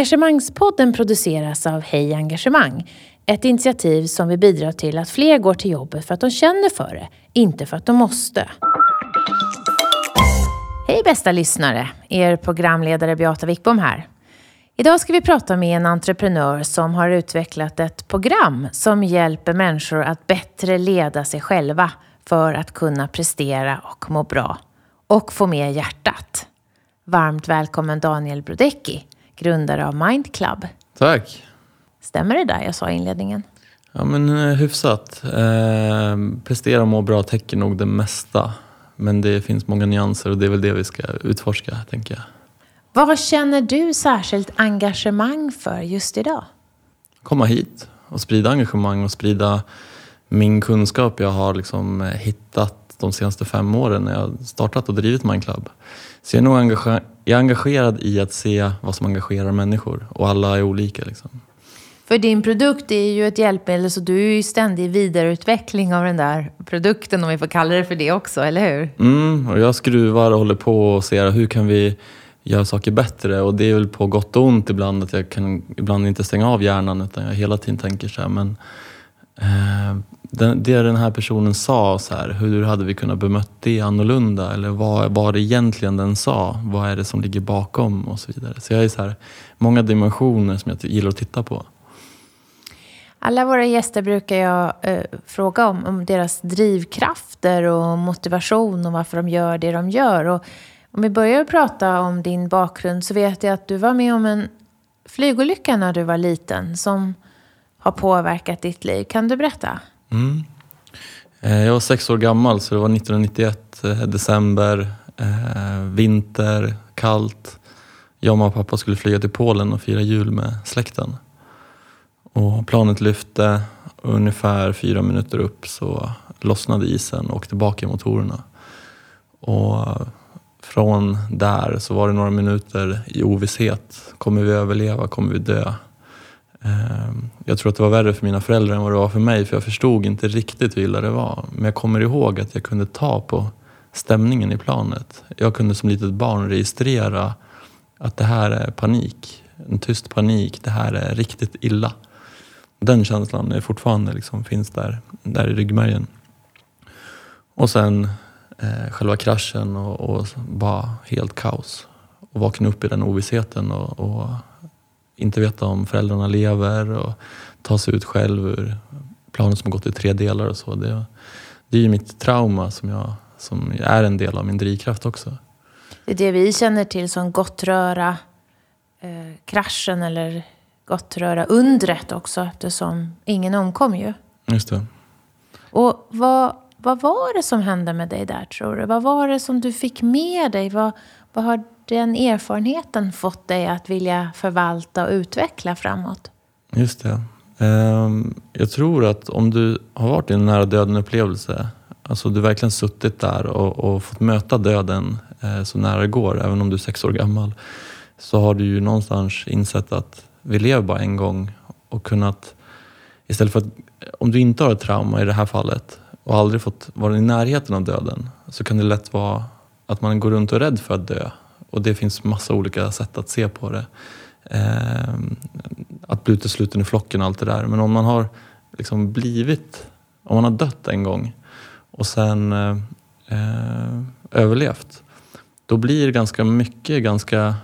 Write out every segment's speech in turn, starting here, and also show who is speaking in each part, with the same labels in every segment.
Speaker 1: Engagemangspodden produceras av Hej Engagemang. Ett initiativ som vill bidra till att fler går till jobbet för att de känner för det, inte för att de måste. Hej bästa lyssnare! Er programledare Beata Wickbom här. Idag ska vi prata med en entreprenör som har utvecklat ett program som hjälper människor att bättre leda sig själva för att kunna prestera och må bra. Och få med hjärtat. Varmt välkommen Daniel Brodecki, grundare av Mind Club.
Speaker 2: Tack.
Speaker 1: Stämmer det där jag sa i inledningen?
Speaker 2: Ja men eh, hyfsat. Eh, prestera och må bra täcker nog det mesta. Men det finns många nyanser och det är väl det vi ska utforska, tänker jag.
Speaker 1: Vad känner du särskilt engagemang för just idag?
Speaker 2: Komma hit och sprida engagemang och sprida min kunskap jag har liksom hittat de senaste fem åren när jag startat och drivit Mind Club. Så jag är nog engage jag är engagerad i att se vad som engagerar människor och alla är olika. Liksom.
Speaker 1: För din produkt är ju ett hjälpmedel så du är ju i ständig vidareutveckling av den där produkten om vi får kalla det för det också, eller hur?
Speaker 2: Mm, och jag skruvar och håller på och ser hur kan vi göra saker bättre och det är väl på gott och ont ibland att jag kan ibland inte stänga av hjärnan utan jag hela tiden tänker så här men Eh, den, det den här personen sa, så här, hur hade vi kunnat bemött det annorlunda? Eller vad var det egentligen den sa? Vad är det som ligger bakom? och så vidare. Så jag är så här, många dimensioner som jag gillar att titta på.
Speaker 1: Alla våra gäster brukar jag eh, fråga om, om deras drivkrafter och motivation och varför de gör det de gör. Och om vi börjar prata om din bakgrund så vet jag att du var med om en flygolycka när du var liten som har påverkat ditt liv. Kan du berätta?
Speaker 2: Mm. Eh, jag var sex år gammal så det var 1991, eh, december, eh, vinter, kallt. Jag och mamma och pappa skulle flyga till Polen och fira jul med släkten. Och planet lyfte och ungefär fyra minuter upp så lossnade isen och åkte bak i motorerna. Och från där så var det några minuter i ovisshet. Kommer vi överleva? Kommer vi dö? Ehm, jag tror att det var värre för mina föräldrar än vad det var för mig för jag förstod inte riktigt hur illa det var. Men jag kommer ihåg att jag kunde ta på stämningen i planet. Jag kunde som litet barn registrera att det här är panik. En tyst panik. Det här är riktigt illa. Den känslan är fortfarande liksom, finns där, där i ryggmärgen. Och sen eh, själva kraschen och, och bara helt kaos. Och vakna upp i den ovissheten och, och inte veta om föräldrarna lever och ta sig ut själv ur planen som gått i tre delar och så. Det, det är ju mitt trauma som, jag, som är en del av min drivkraft också.
Speaker 1: Det är det vi känner till som gottröra eh, kraschen eller gottröra undret också eftersom ingen omkom ju.
Speaker 2: Just det.
Speaker 1: Och vad, vad var det som hände med dig där tror du? Vad var det som du fick med dig? Vad, vad har den erfarenheten fått dig att vilja förvalta och utveckla framåt?
Speaker 2: Just det. Ehm, jag tror att om du har varit i en nära döden-upplevelse, alltså du verkligen suttit där och, och, fått möta döden eh, så nära det går, även om du är sex år gammal, så har du ju någonstans insett att vi lever bara en gång och kunnat, istället för att, om du inte har ett trauma i det här fallet och aldrig fått vara i närheten av döden, så kan det lätt vara att man går runt och är rädd för att dö och det finns massa olika sätt att se på det. Eh, att bli utesluten i flocken och allt det där. Men om man har liksom blivit, om man har dött en gång och sen eh, eh överlevt. Då blir ganska mycket ganska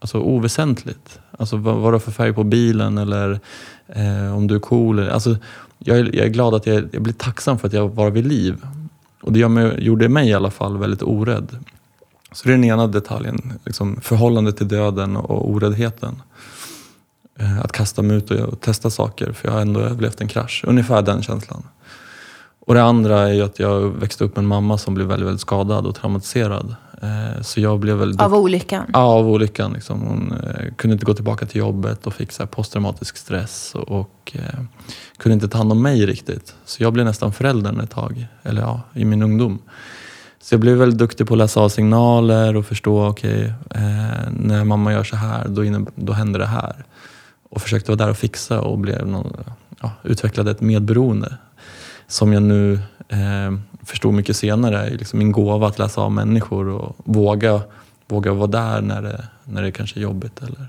Speaker 2: alltså, oväsentligt. Alltså vad, vad du har för färg på bilen eller eh, om du är cool. Alltså, jag, är, jag är glad att jag, jag blir tacksam för att jag var vid liv. Och det mig, gjorde mig i alla fall väldigt orädd. Så det är den ena detaljen, liksom förhållandet till döden och oräddheten. Eh, att kasta mig ut och testa saker, för jag har ändå överlevt en krasch. Ungefär den känslan. Och det andra är ju att jag växte upp med en mamma som blev väldigt, väldigt skadad och traumatiserad. Eh, så jag blev väldigt...
Speaker 1: Av olyckan?
Speaker 2: Ja, av olyckan. Liksom. Hon eh, kunde inte gå tillbaka till jobbet och fick så posttraumatisk stress och, och eh, kunde inte ta hand om mig riktigt. Så jag blev nästan föräldern ett tag, eller ja, i min ungdom. Så jag blev väldigt duktig på att läsa av signaler och förstå, okej, okay, eh, när mamma gör så här, då, inne, då händer det här. Och försökte vara där och fixa och blev någon, ja, utvecklade ett medberoende. Som jag nu eh, förstod mycket senare, liksom min gåva att läsa av människor och våga, våga vara där när det, när det kanske är jobbigt. Eller,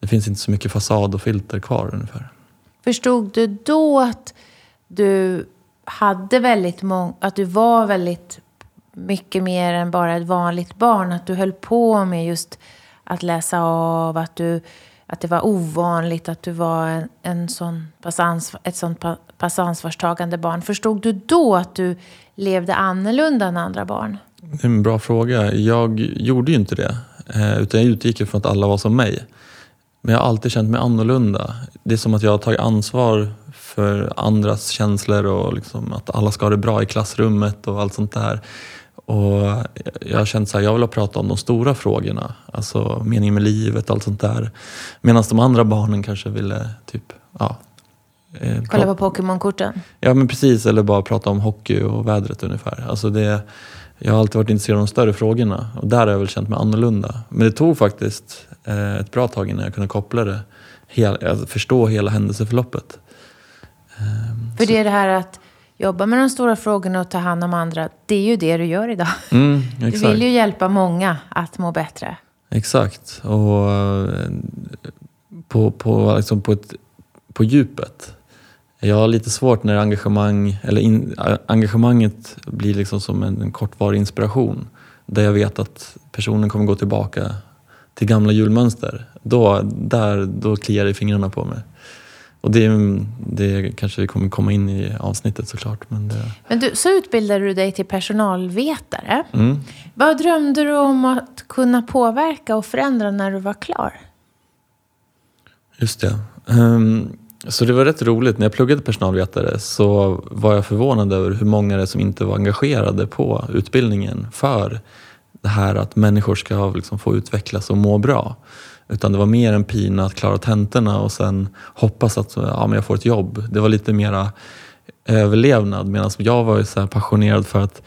Speaker 2: det finns inte så mycket fasad och filter kvar ungefär.
Speaker 1: Förstod du då att du hade väldigt många, att du var väldigt mycket mer än bara ett vanligt barn? Att du höll på med just att läsa av, att, du, att det var ovanligt att du var en, en sån pass ansvar, ett sånt pass ansvarstagande barn. Förstod du då att du levde annorlunda än andra barn?
Speaker 2: Det är en bra fråga. Jag gjorde ju inte det. Eh, utan jag utgick från att alla var som mig. Men jag har alltid känt mig annorlunda. Det är som att jag har tagit ansvar för andras känslor och liksom att alla ska ha det bra i klassrummet och allt sånt där. Och jag har känt att jag vill prata om de stora frågorna. Alltså meningen med livet och allt sånt där. Medan de andra barnen kanske ville typ, ja.
Speaker 1: Eh, Kolla på Pokémon-korten?
Speaker 2: Ja men precis, eller bara prata om hockey och vädret ungefär. Alltså det, jag har alltid varit intresserad av de större frågorna och där har jag väl känt mig annorlunda. Men det tog faktiskt eh, ett bra tag innan jag kunde koppla det, hel, alltså förstå hela händelseförloppet.
Speaker 1: Um, För det är det här att jobba med de stora frågorna och ta hand om andra, det är ju det du gör idag.
Speaker 2: Mm,
Speaker 1: du vill ju hjälpa många att må bättre.
Speaker 2: Exakt. Och eh, på, på, liksom på, ett, på djupet jag har lite svårt när engagemang, eller in, engagemanget blir liksom som en kortvarig inspiration. Där jag vet att personen kommer gå tillbaka till gamla julmönster. Då, där, då kliar det i fingrarna på mig. Och det, det kanske kommer komma in i avsnittet såklart. Men, det...
Speaker 1: men du, så utbildade du dig till personalvetare.
Speaker 2: Mm.
Speaker 1: Vad drömde du om att kunna påverka och förändra när du var klar?
Speaker 2: Just det. Um, så det var rätt roligt. När jag pluggade personalvetare så var jag förvånad över hur många det som inte var engagerade på utbildningen för det här att människor ska liksom få utvecklas och må bra. Utan det var mer en pina att klara tentorna och sen hoppas att ja, men jag får ett jobb. Det var lite mera överlevnad medan jag var så passionerad för att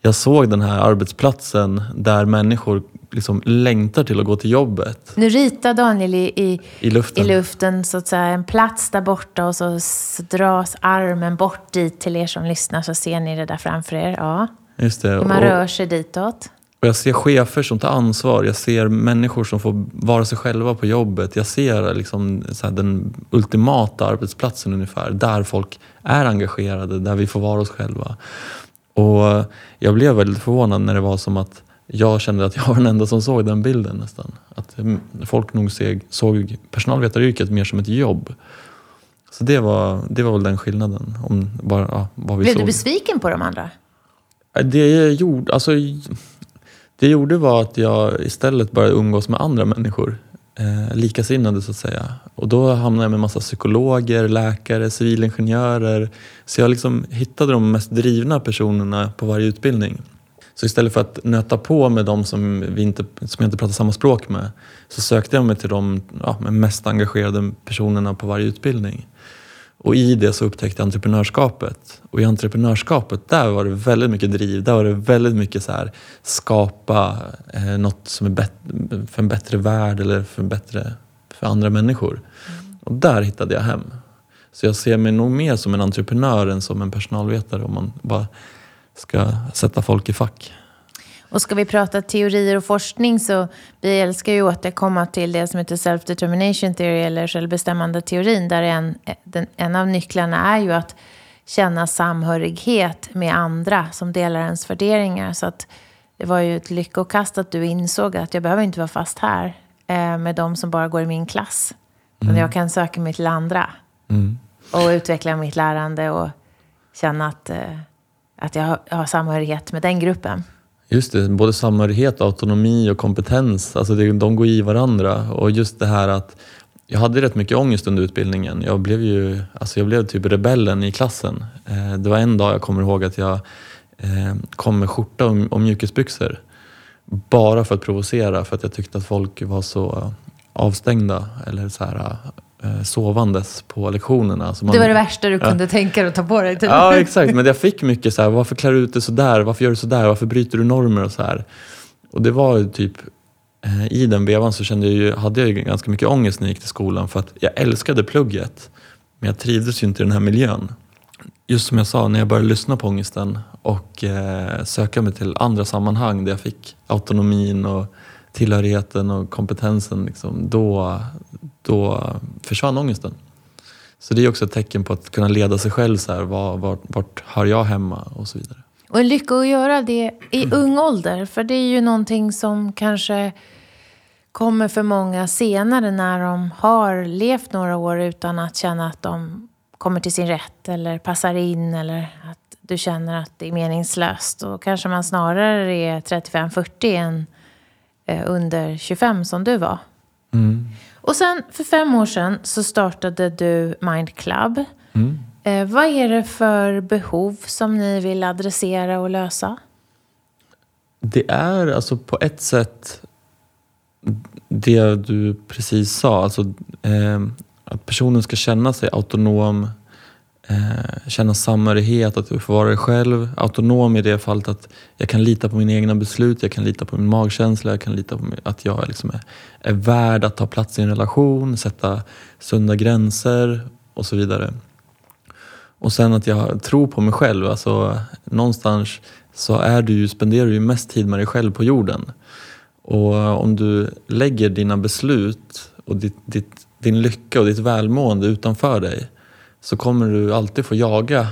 Speaker 2: jag såg den här arbetsplatsen där människor liksom längtar till att gå till jobbet.
Speaker 1: Nu ritar Daniel i, i,
Speaker 2: I, luften.
Speaker 1: i luften så att säga, en plats där borta och så dras armen bort dit till er som lyssnar så ser ni det där framför er. Ja.
Speaker 2: Just det.
Speaker 1: man och, rör sig ditåt.
Speaker 2: Och jag ser chefer som tar ansvar. Jag ser människor som får vara sig själva på jobbet. Jag ser liksom den ultimata arbetsplatsen ungefär. Där folk är engagerade, där vi får vara oss själva. Och jag blev väldigt förvånad när det var som att jag kände att jag var den enda som såg den bilden nästan. Att mm, folk nog såg personalvetaryrket mer som ett jobb. Så det var, det var väl den skillnaden. Om bara, ja, vad vi
Speaker 1: Blev
Speaker 2: såg.
Speaker 1: du besviken på de andra?
Speaker 2: Det gjorde, alltså, jag gjorde var att jag istället började umgås med andra människor. Eh, likasinnade så att säga. Och då hamnade jag med massa psykologer, läkare, civilingenjörer. Så jag liksom hittade de mest drivna personerna på varje utbildning. Så istället för att nöta på med de som, vi inte, som jag inte pratar samma språk med så sökte jag mig till de ja, mest engagerade personerna på varje utbildning. Och i det så upptäckte jag entreprenörskapet. Och i entreprenörskapet, där var det väldigt mycket driv. Där var det väldigt mycket så här, skapa eh, något som är för en bättre värld eller för, bättre, för andra människor. Mm. Och där hittade jag hem. Så jag ser mig nog mer som en entreprenör än som en personalvetare om man bara ska sätta folk i fack.
Speaker 1: Och ska vi prata teorier och forskning så vi älskar ju att återkomma till det som heter self-determination theory eller självbestämmande teorin där en, den, en av nycklarna är ju att känna samhörighet med andra som delar ens värderingar. Så att det var ju ett lyckokast att du insåg att jag behöver inte vara fast här eh, med de som bara går i min klass. Mm. Jag kan söka mig till andra
Speaker 2: mm.
Speaker 1: och utveckla mitt lärande och känna att eh, att jag har, har samhörighet med den gruppen.
Speaker 2: Just det, både samhörighet, autonomi och kompetens. Alltså det, de går i varandra. Och just det här att jag hade rätt mycket ångest under utbildningen. Jag blev ju alltså jag blev typ rebellen i klassen. Eh, det var en dag jag kommer ihåg att jag eh, kom med skjorta och, mjukisbyxor. Bara för att provocera, för att jag tyckte att folk var så avstängda eller så här, sovandes på lektionerna.
Speaker 1: Så man, det var det värsta du ja. kunde tänka dig att ta på dig?
Speaker 2: Typ. Ja, exakt. Men jag fick mycket så här, varför klär du ut dig sådär? Varför gör du sådär? Varför bryter du normer och så här? Och det var ju typ eh, i den vevan så kände jag ju, hade jag ju ganska mycket ångest när jag gick till skolan för att jag älskade plugget. Men jag trivdes ju inte i den här miljön. Just som jag sa, när jag började lyssna på ångesten och eh, söka mig till andra sammanhang där jag fick autonomin och tillhörigheten och kompetensen, liksom, då, då försvann ångesten. Så det är också ett tecken på att kunna leda sig själv. Så här, var, var, vart hör jag hemma och så vidare.
Speaker 1: Och en lycka att göra det i ung ålder. För det är ju någonting som kanske kommer för många senare när de har levt några år utan att känna att de kommer till sin rätt eller passar in eller att du känner att det är meningslöst. Då kanske man snarare är 35-40 än eh, under 25 som du var.
Speaker 2: Mm.
Speaker 1: Och sen för fem år sedan så startade du Mind Club.
Speaker 2: Mm.
Speaker 1: Eh, vad är det för behov som ni vill adressera och lösa?
Speaker 2: Det är alltså på ett sätt det du precis sa. Alltså, eh, att personen ska känna sig autonom, eh, känna samhörighet, att du får vara dig själv. Autonom i det fallet att jag kan lita på mina egna beslut, jag kan lita på min magkänsla, jag kan lita på att jag liksom är, är värd att ta plats i en relation, sätta sunda gränser och så vidare. Och sen att jag tror på mig själv. Alltså, någonstans så är du spenderar du ju mest tid med dig själv på jorden. Och om du lägger dina beslut och ditt, ditt, din lycka och ditt välmående utanför dig så kommer du alltid få jaga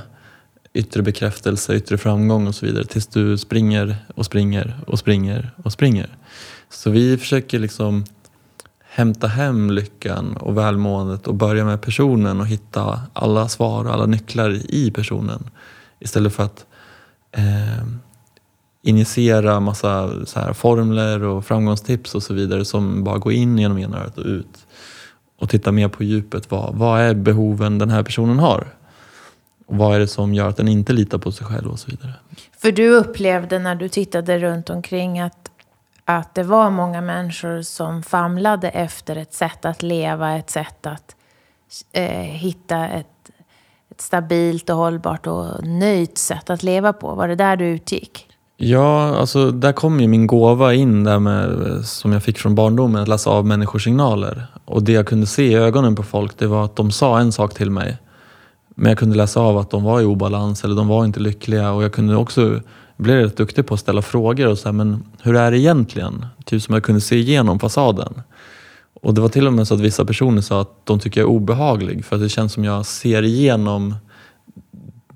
Speaker 2: yttre bekräftelse, yttre framgång och så vidare tills du springer och springer och springer och springer. Så vi försöker liksom hämta hem lyckan och välmåendet och börja med personen och hitta alla svar och alla nycklar i personen istället för att eh, injicera massa så här formler och framgångstips och så vidare som bara går in genom ena örat och ut. Och titta mer på djupet. Vad, vad är behoven den här personen har? Och vad är det som gör att den inte litar på sig själv och så vidare.
Speaker 1: För du upplevde när du tittade runt omkring att, att det var många människor som famlade efter ett sätt att leva, ett sätt att eh, hitta ett, ett stabilt och hållbart och nöjt sätt att leva på. Var det där du utgick?
Speaker 2: Ja, alltså där kom ju min gåva in där med, som jag fick från barndomen, att läsa av människors signaler. Och det jag kunde se i ögonen på folk, det var att de sa en sak till mig. Men jag kunde läsa av att de var i obalans eller de var inte lyckliga. Och jag kunde också, bli blev rätt duktig på att ställa frågor och säga, men hur är det egentligen? Typ som jag kunde se igenom fasaden. Och det var till och med så att vissa personer sa att de tycker jag är obehaglig för att det känns som jag ser igenom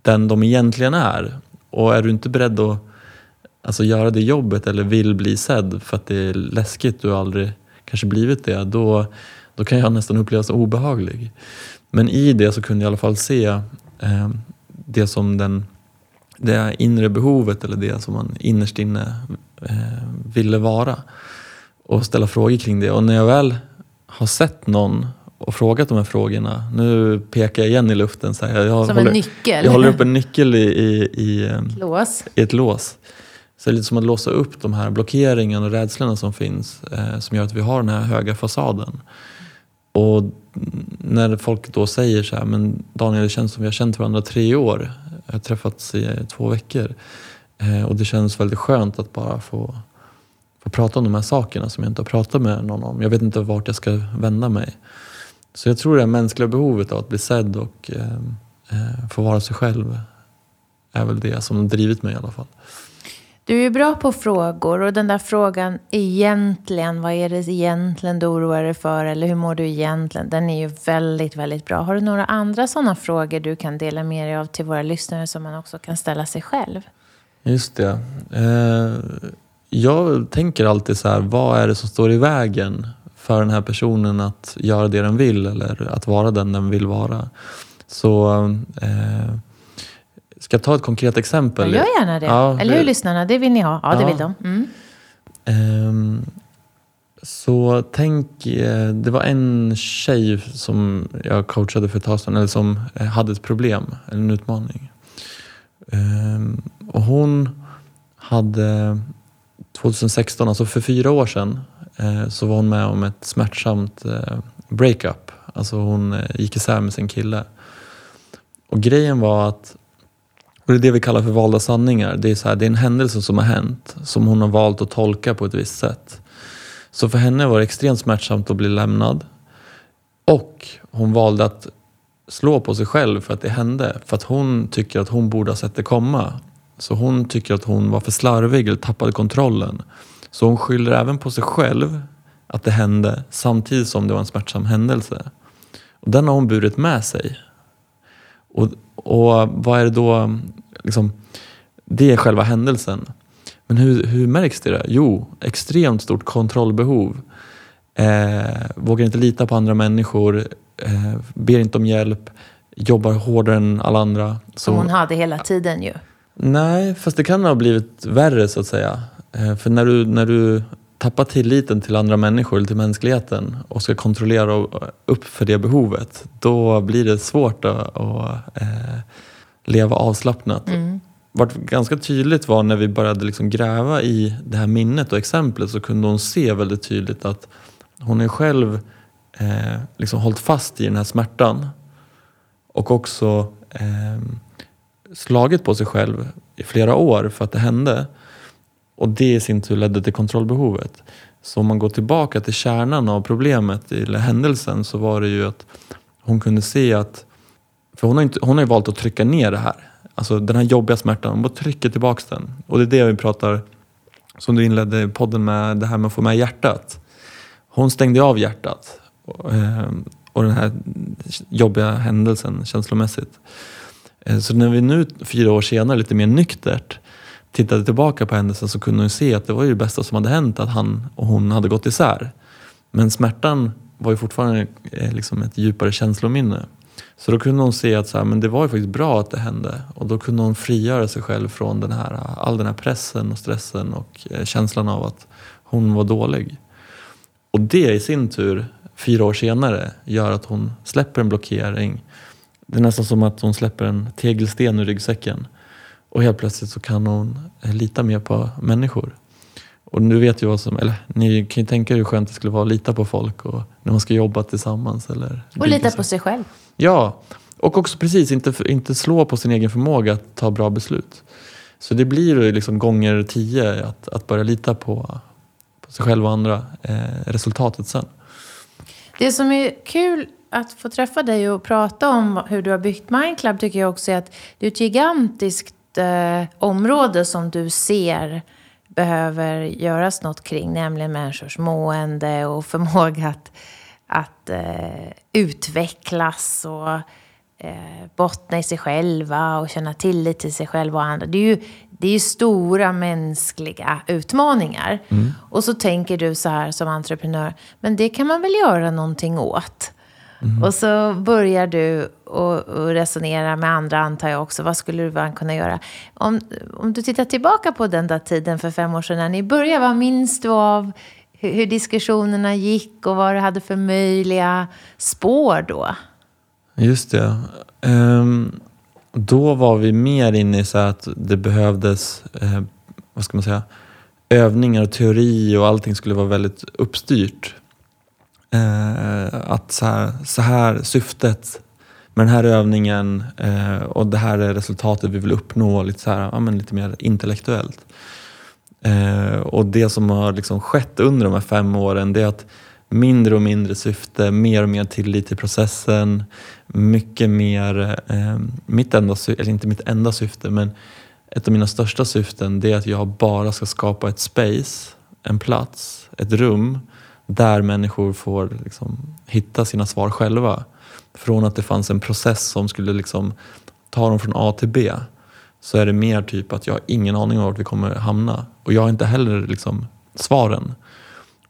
Speaker 2: den de egentligen är. Och är du inte beredd att alltså, göra det jobbet eller vill bli sedd för att det är läskigt, har aldrig kanske blivit det, då, då kan jag nästan upplevas obehaglig. Men i det så kunde jag i alla fall se eh, det som den, det inre behovet eller det som man innerst inne eh, ville vara och ställa frågor kring det. Och när jag väl har sett någon och frågat de här frågorna. Nu pekar jag igen i luften. Så här, jag
Speaker 1: som
Speaker 2: håller,
Speaker 1: en nyckel?
Speaker 2: Jag håller upp en nyckel i, i, i,
Speaker 1: Lås.
Speaker 2: i ett lås. Så det är lite som att låsa upp de här blockeringarna och rädslorna som finns eh, som gör att vi har den här höga fasaden. Och när folk då säger så här, men Daniel det känns som vi har känt varandra tre år. Jag har träffats i två veckor. Eh, och det känns väldigt skönt att bara få, få prata om de här sakerna som jag inte har pratat med någon om. Jag vet inte vart jag ska vända mig. Så jag tror det här mänskliga behovet av att bli sedd och eh, eh få vara sig själv är väl det som har drivit mig i alla fall.
Speaker 1: Du är bra på frågor och den där frågan egentligen, vad är det egentligen du oroar dig för eller hur mår du egentligen? Den är ju väldigt, väldigt bra. Har du några andra sådana frågor du kan dela med dig av till våra lyssnare som man också kan ställa sig själv?
Speaker 2: Just det. Eh, jag tänker alltid så här, vad är det som står i vägen för den här personen att göra det den vill eller att vara den den vill vara? Så eh, Ska jag ta ett konkret exempel?
Speaker 1: Jag gör gärna det.
Speaker 2: Ja,
Speaker 1: Eller hur lyssnarna? Det vill ni ha? Ja, det
Speaker 2: Ja.
Speaker 1: vill de. Mm.
Speaker 2: Ehm, så tänk, eh, det var en tjej som jag coachade för ett tag sedan, eller som eh, hade ett problem, eller en utmaning. Ehm, och hon hade 2016, alltså för fyra år sedan, eh, så var hon med om ett smärtsamt breakup. Alltså hon gick isär med sin kille. Och grejen var att och det är det vi kallar för valda sanningar. Det är, så här, det är en händelse som har hänt som hon har valt att tolka på ett visst sätt. Så för henne var det extremt smärtsamt att bli lämnad. Och hon valde att slå på sig själv för att det hände. För att hon tycker att hon borde ha sett det komma. Så hon tycker att hon var för slarvig eller tappade kontrollen. Så hon skyller även på sig själv att det hände samtidigt som det var en smärtsam händelse. Och den har hon burit med sig. Och, och vad är det då, liksom, det är själva händelsen. Men hur, hur märks det? Jo, extremt stort kontrollbehov. Eh, vågar inte lita på andra människor, eh, ber inte om hjälp, jobbar hårdare än alla andra.
Speaker 1: Som hon hade hela tiden ju.
Speaker 2: Nej, fast det kan ha blivit värre så att säga. Eh, för när du, när du tappar tilliten till andra människor, till mänskligheten och ska kontrollera upp för det behovet, då blir det svårt att, att eh, leva avslappnat. Mm. Vart ganska tydligt var när vi började liksom gräva i det här minnet och exemplet så kunde hon se väldigt tydligt att hon är själv eh, liksom hållit fast i den här smärtan och också eh, slagit på sig själv i flera år för att det hände. Och det i sin tur ledde till kontrollbehovet. Så om man går tillbaka till kärnan av problemet, eller händelsen, så var det ju att hon kunde se att... För hon har, inte, hon har ju valt att trycka ner det här. Alltså den här jobbiga smärtan, hon bara trycker tillbaka den. Och det är det vi pratar, som du inledde podden med, det här med att få med hjärtat. Hon stängde av hjärtat. Och, eh, och den här jobbiga händelsen känslomässigt. Eh, så när vi nu, fyra år senare, lite mer nyktert tittade tillbaka på händelsen så kunde hon se att det var ju det bästa som hade hänt, att han och hon hade gått isär. Men smärtan var ju fortfarande eh, liksom ett djupare känslominne. Så då kunde hon se att så här, men det var ju faktiskt bra att det hände och då kunde hon frigöra sig själv från den här, all den här pressen och stressen och eh, känslan av att hon var dålig. Och det i sin tur, fyra år senare, gör att hon släpper en blockering. Det är nästan som att hon släpper en tegelsten ur ryggsäcken. Och helt plötsligt så kan hon eh, lita mer på människor. Och nu vet ju vad som, eller ni kan ju tänka er hur skönt det skulle vara att lita på folk och när man ska jobba tillsammans. Eller
Speaker 1: och lita på sig själv.
Speaker 2: Ja, och också precis inte, inte slå på sin egen förmåga att ta bra beslut. Så det blir liksom gånger tio att, att börja lita på, på sig själv och andra, eh, resultatet sen.
Speaker 1: Det som är kul att få träffa dig och prata om hur du har byggt Mindclub tycker jag också är att det är ett gigantiskt eh, område som du ser behöver göras något kring, nämligen människors mående och förmåga att, att eh, utvecklas och eh, bottna i sig själva och känna tillit till sig själva och andra. Det är ju, det är ju stora mänskliga utmaningar. Mm. Och så tänker du så här som entreprenör, men det kan man väl göra någonting åt? Mm. Och så börjar du och, och resonera med andra, antar jag också. Vad skulle du kunna göra? Om, om du tittar tillbaka på den där tiden för fem år sedan när ni började, vad minns du av hur, hur diskussionerna gick och vad du hade för möjliga spår då?
Speaker 2: Just det. Um, då var vi mer inne i så att det behövdes, eh, vad ska man säga, övningar och teori och allting skulle vara väldigt uppstyrt. Eh, att så här, så här, syftet med den här övningen eh, och det här är resultatet vi vill uppnå lite, så här, ja, men lite mer intellektuellt. Eh, och det som har liksom skett under de här fem åren det är att mindre och mindre syfte, mer och mer tillit till processen, mycket mer, eh, mitt enda, eller inte mitt enda syfte, men ett av mina största syften det är att jag bara ska skapa ett space, en plats, ett rum där människor får liksom hitta sina svar själva. Från att det fanns en process som skulle liksom ta dem från A till B så är det mer typ att jag har ingen aning om vart vi kommer hamna. Och jag har inte heller liksom svaren.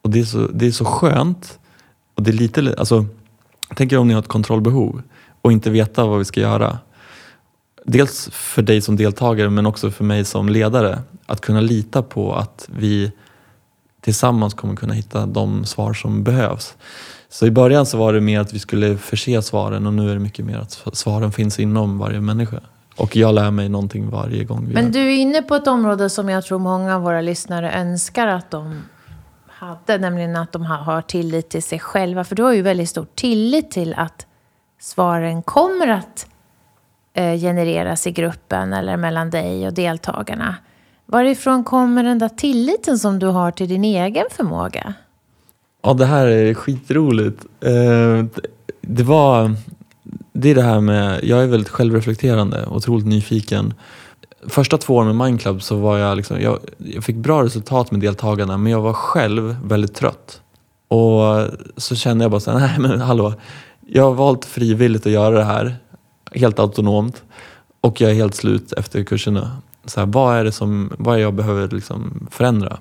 Speaker 2: Och det är så, det är så skönt. Och det är lite, alltså, tänk er om ni har ett kontrollbehov och inte veta vad vi ska göra. Dels för dig som deltagare men också för mig som ledare. Att kunna lita på att vi tillsammans kommer kunna hitta de svar som behövs. Så i början så var det mer att vi skulle förse svaren och nu är det mycket mer att svaren finns inom varje människa. Och jag lär mig någonting varje gång.
Speaker 1: Vi Men du är inne på ett område som jag tror många av våra lyssnare önskar att de hade, nämligen att de har tillit till sig själva. För du har ju väldigt stor tillit till att svaren kommer att eh, genereras i gruppen eller mellan dig och deltagarna. Varifrån kommer den där tilliten som du har till din egen förmåga?
Speaker 2: Ja, det här är skitroligt. Eh, det var det är det här med, jag är väldigt självreflekterande och otroligt nyfiken. Första två åren med Mindclub så var jag liksom, jag, jag fick bra resultat med deltagarna men jag var själv väldigt trött. Och så kände jag bara så här, nej men hallå, jag har valt frivilligt att göra det här, helt autonomt. Och jag är helt slut efter kurserna. Så här, vad är det som, vad är jag behöver liksom förändra?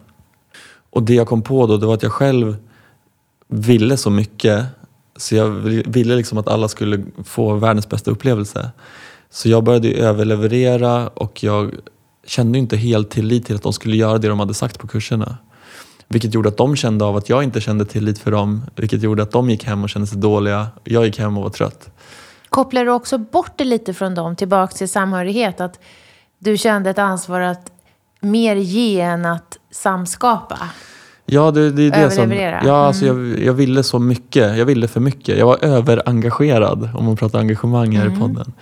Speaker 2: Och det jag kom på då, det var att jag själv ville så mycket så jag ville liksom att alla skulle få världens bästa upplevelse. Så jag började överleverera och jag kände inte helt tillit till att de skulle göra det de hade sagt på kurserna. Vilket gjorde att de kände av att jag inte kände tillit för dem. Vilket gjorde att de gick hem och kände sig dåliga. Jag gick hem och var trött.
Speaker 1: Kopplar du också bort det lite från dem, tillbaka till samhörighet? Att du kände ett ansvar att mer ge än att samskapa?
Speaker 2: Ja, det, det är det som... Ja, alltså
Speaker 1: mm.
Speaker 2: jag, jag ville så mycket. Jag ville för mycket. Jag var överengagerad, om man pratar engagemang här mm. i podden.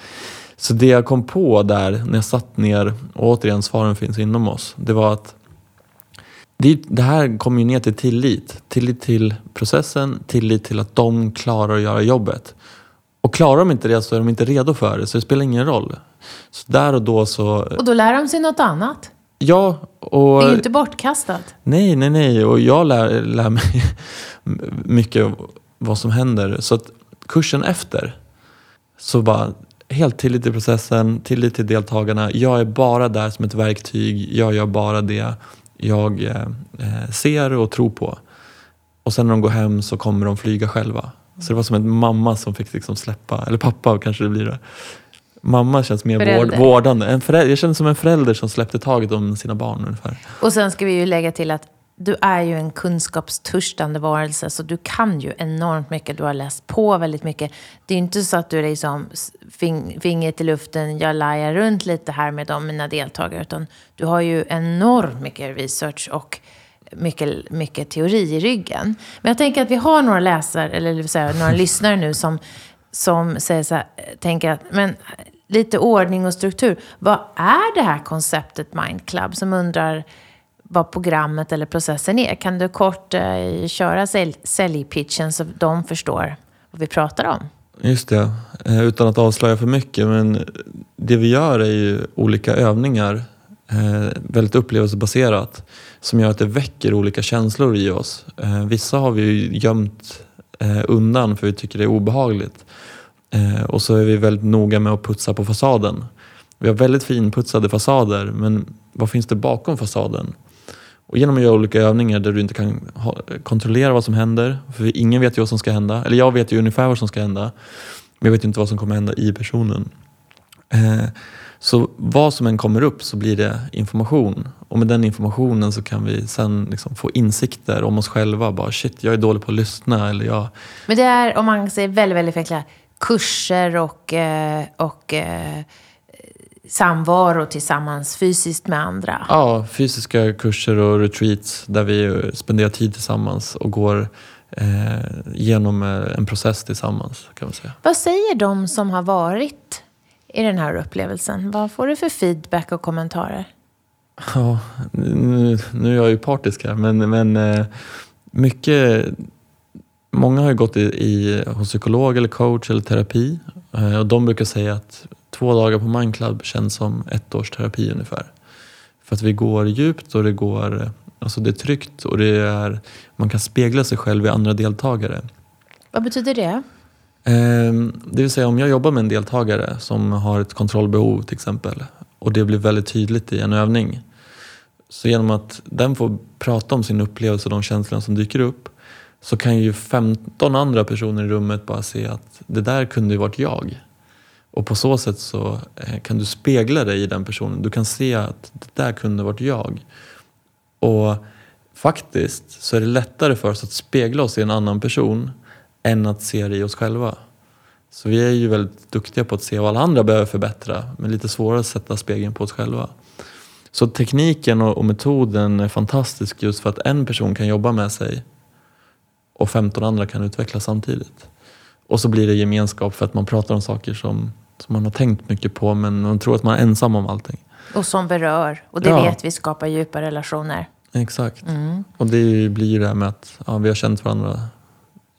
Speaker 2: Så det jag kom på där när jag satt ner, och återigen svaren finns inom oss, det var att det, det här kommer ju ner till tillit. Tillit till processen, tillit till att de klarar att göra jobbet. Och klarar de inte det så är de inte redo för det, så det spelar ingen roll. Så där och då så...
Speaker 1: Och då lär de sig något annat?
Speaker 2: Ja, och...
Speaker 1: Det är ju inte bortkastat.
Speaker 2: Nej, nej, nej. Och jag lär, lär mig mycket vad som händer. Så att kursen efter, så bara helt tillit till processen, tillit till deltagarna. Jag är bara där som ett verktyg. Jag gör bara det jag eh, ser och tror på. Och sen när de går hem så kommer de flyga själva. Så det var som en mamma som fick liksom släppa, eller pappa kanske det blir det. Mamma känns mer vård, vårdande. En förälder, jag känner som en förälder som släppte taget om sina barn ungefär.
Speaker 1: Och sen ska vi ju lägga till att du är ju en kunskapstörstande varelse, så du kan ju enormt mycket. Du har läst på väldigt mycket. Det är inte så att du är liksom fing, fingret i luften, jag lajar runt lite här med de, mina deltagare, utan du har ju enormt mycket research och mycket, mycket teori i ryggen. Men jag tänker att vi har några läsare, eller säga, några lyssnare nu som, som säger så här, tänker att men lite ordning och struktur. Vad är det här konceptet Mind Club som undrar vad programmet eller processen är? Kan du kort eh, köra säljpitchen så de förstår vad vi pratar om?
Speaker 2: Just det, eh, utan att avslöja för mycket. Men det vi gör är ju olika övningar, Eh, väldigt upplevelsebaserat, som gör att det väcker olika känslor i oss. Eh, vissa har vi gömt eh, undan för vi tycker det är obehagligt. Eh, och så är vi väldigt noga med att putsa på fasaden. Vi har väldigt finputsade fasader, men vad finns det bakom fasaden? Och genom att göra olika övningar där du inte kan ha, kontrollera vad som händer, för ingen vet ju vad som ska hända. Eller jag vet ju ungefär vad som ska hända, men jag vet ju inte vad som kommer hända i personen. Eh, så vad som än kommer upp så blir det information. Och med den informationen så kan vi sen liksom få insikter om oss själva. Bara shit, jag är dålig på att lyssna. Eller jag...
Speaker 1: Men det är, om man säger väldigt, väldigt förenklat, kurser och, eh, och eh, samvaro tillsammans fysiskt med andra?
Speaker 2: Ja, fysiska kurser och retreats där vi spenderar tid tillsammans och går eh, genom en process tillsammans. kan man säga.
Speaker 1: Vad säger de som har varit i den här upplevelsen? Vad får du för feedback och kommentarer?
Speaker 2: Ja, nu, nu är jag ju partisk här, men, men eh, mycket Många har ju gått i, i, hos psykolog eller coach eller terapi eh, och de brukar säga att två dagar på Mindclub känns som ett års terapi ungefär. För att vi går djupt och det går alltså det är tryggt och det är, man kan spegla sig själv i andra deltagare.
Speaker 1: Vad betyder det?
Speaker 2: Ehm, det vill säga om jag jobbar med en deltagare som har ett kontrollbehov till exempel och det blir väldigt tydligt i en övning. Så genom att den får prata om sin upplevelse och de känslor som dyker upp så kan ju 15 andra personer i rummet bara se att det där kunde ju varit jag. Och på så sätt så eh, kan du spegla dig i den personen. Du kan se att det där kunde varit jag. Och faktiskt så är det lättare för oss att spegla oss i en annan person än att se det i oss själva. Så vi är ju väldigt duktiga på att se vad alla andra behöver förbättra men lite svårare att sätta spegeln på oss själva. Så tekniken och, metoden är fantastisk just för att en person kan jobba med sig och 15 andra kan utvecklas samtidigt. Och så blir det gemenskap för att man pratar om saker som, som man har tänkt mycket på men man tror att man är ensam om allting.
Speaker 1: Och som berör. Och det ja. vet vi skapar djupa relationer.
Speaker 2: Exakt. Mm. Och det blir ju det här med att ja, vi har känt varandra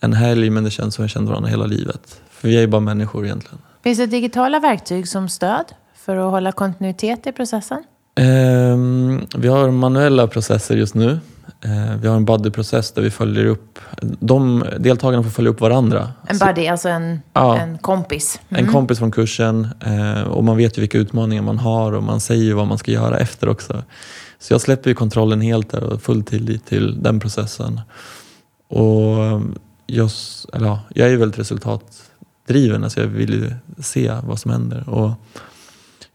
Speaker 2: en helg men det känns som vi känt varandra hela livet. För vi är ju bara människor egentligen.
Speaker 1: Finns det digitala verktyg som stöd för att hålla kontinuitet i processen?
Speaker 2: Ehm, vi har manuella processer just nu. Ehm, vi har en buddy-process där vi följer upp, de deltagarna får följa upp varandra.
Speaker 1: En buddy, alltså en,
Speaker 2: Ja.
Speaker 1: en kompis.
Speaker 2: En kompis från kursen eh, och man vet ju vilka utmaningar man har och man säger ju vad man ska göra efter också. Så jag släpper ju kontrollen helt där och full tillit till den processen. Och jag, eller ja, jag är väldigt resultatdriven, alltså jag vill ju se vad som händer. Och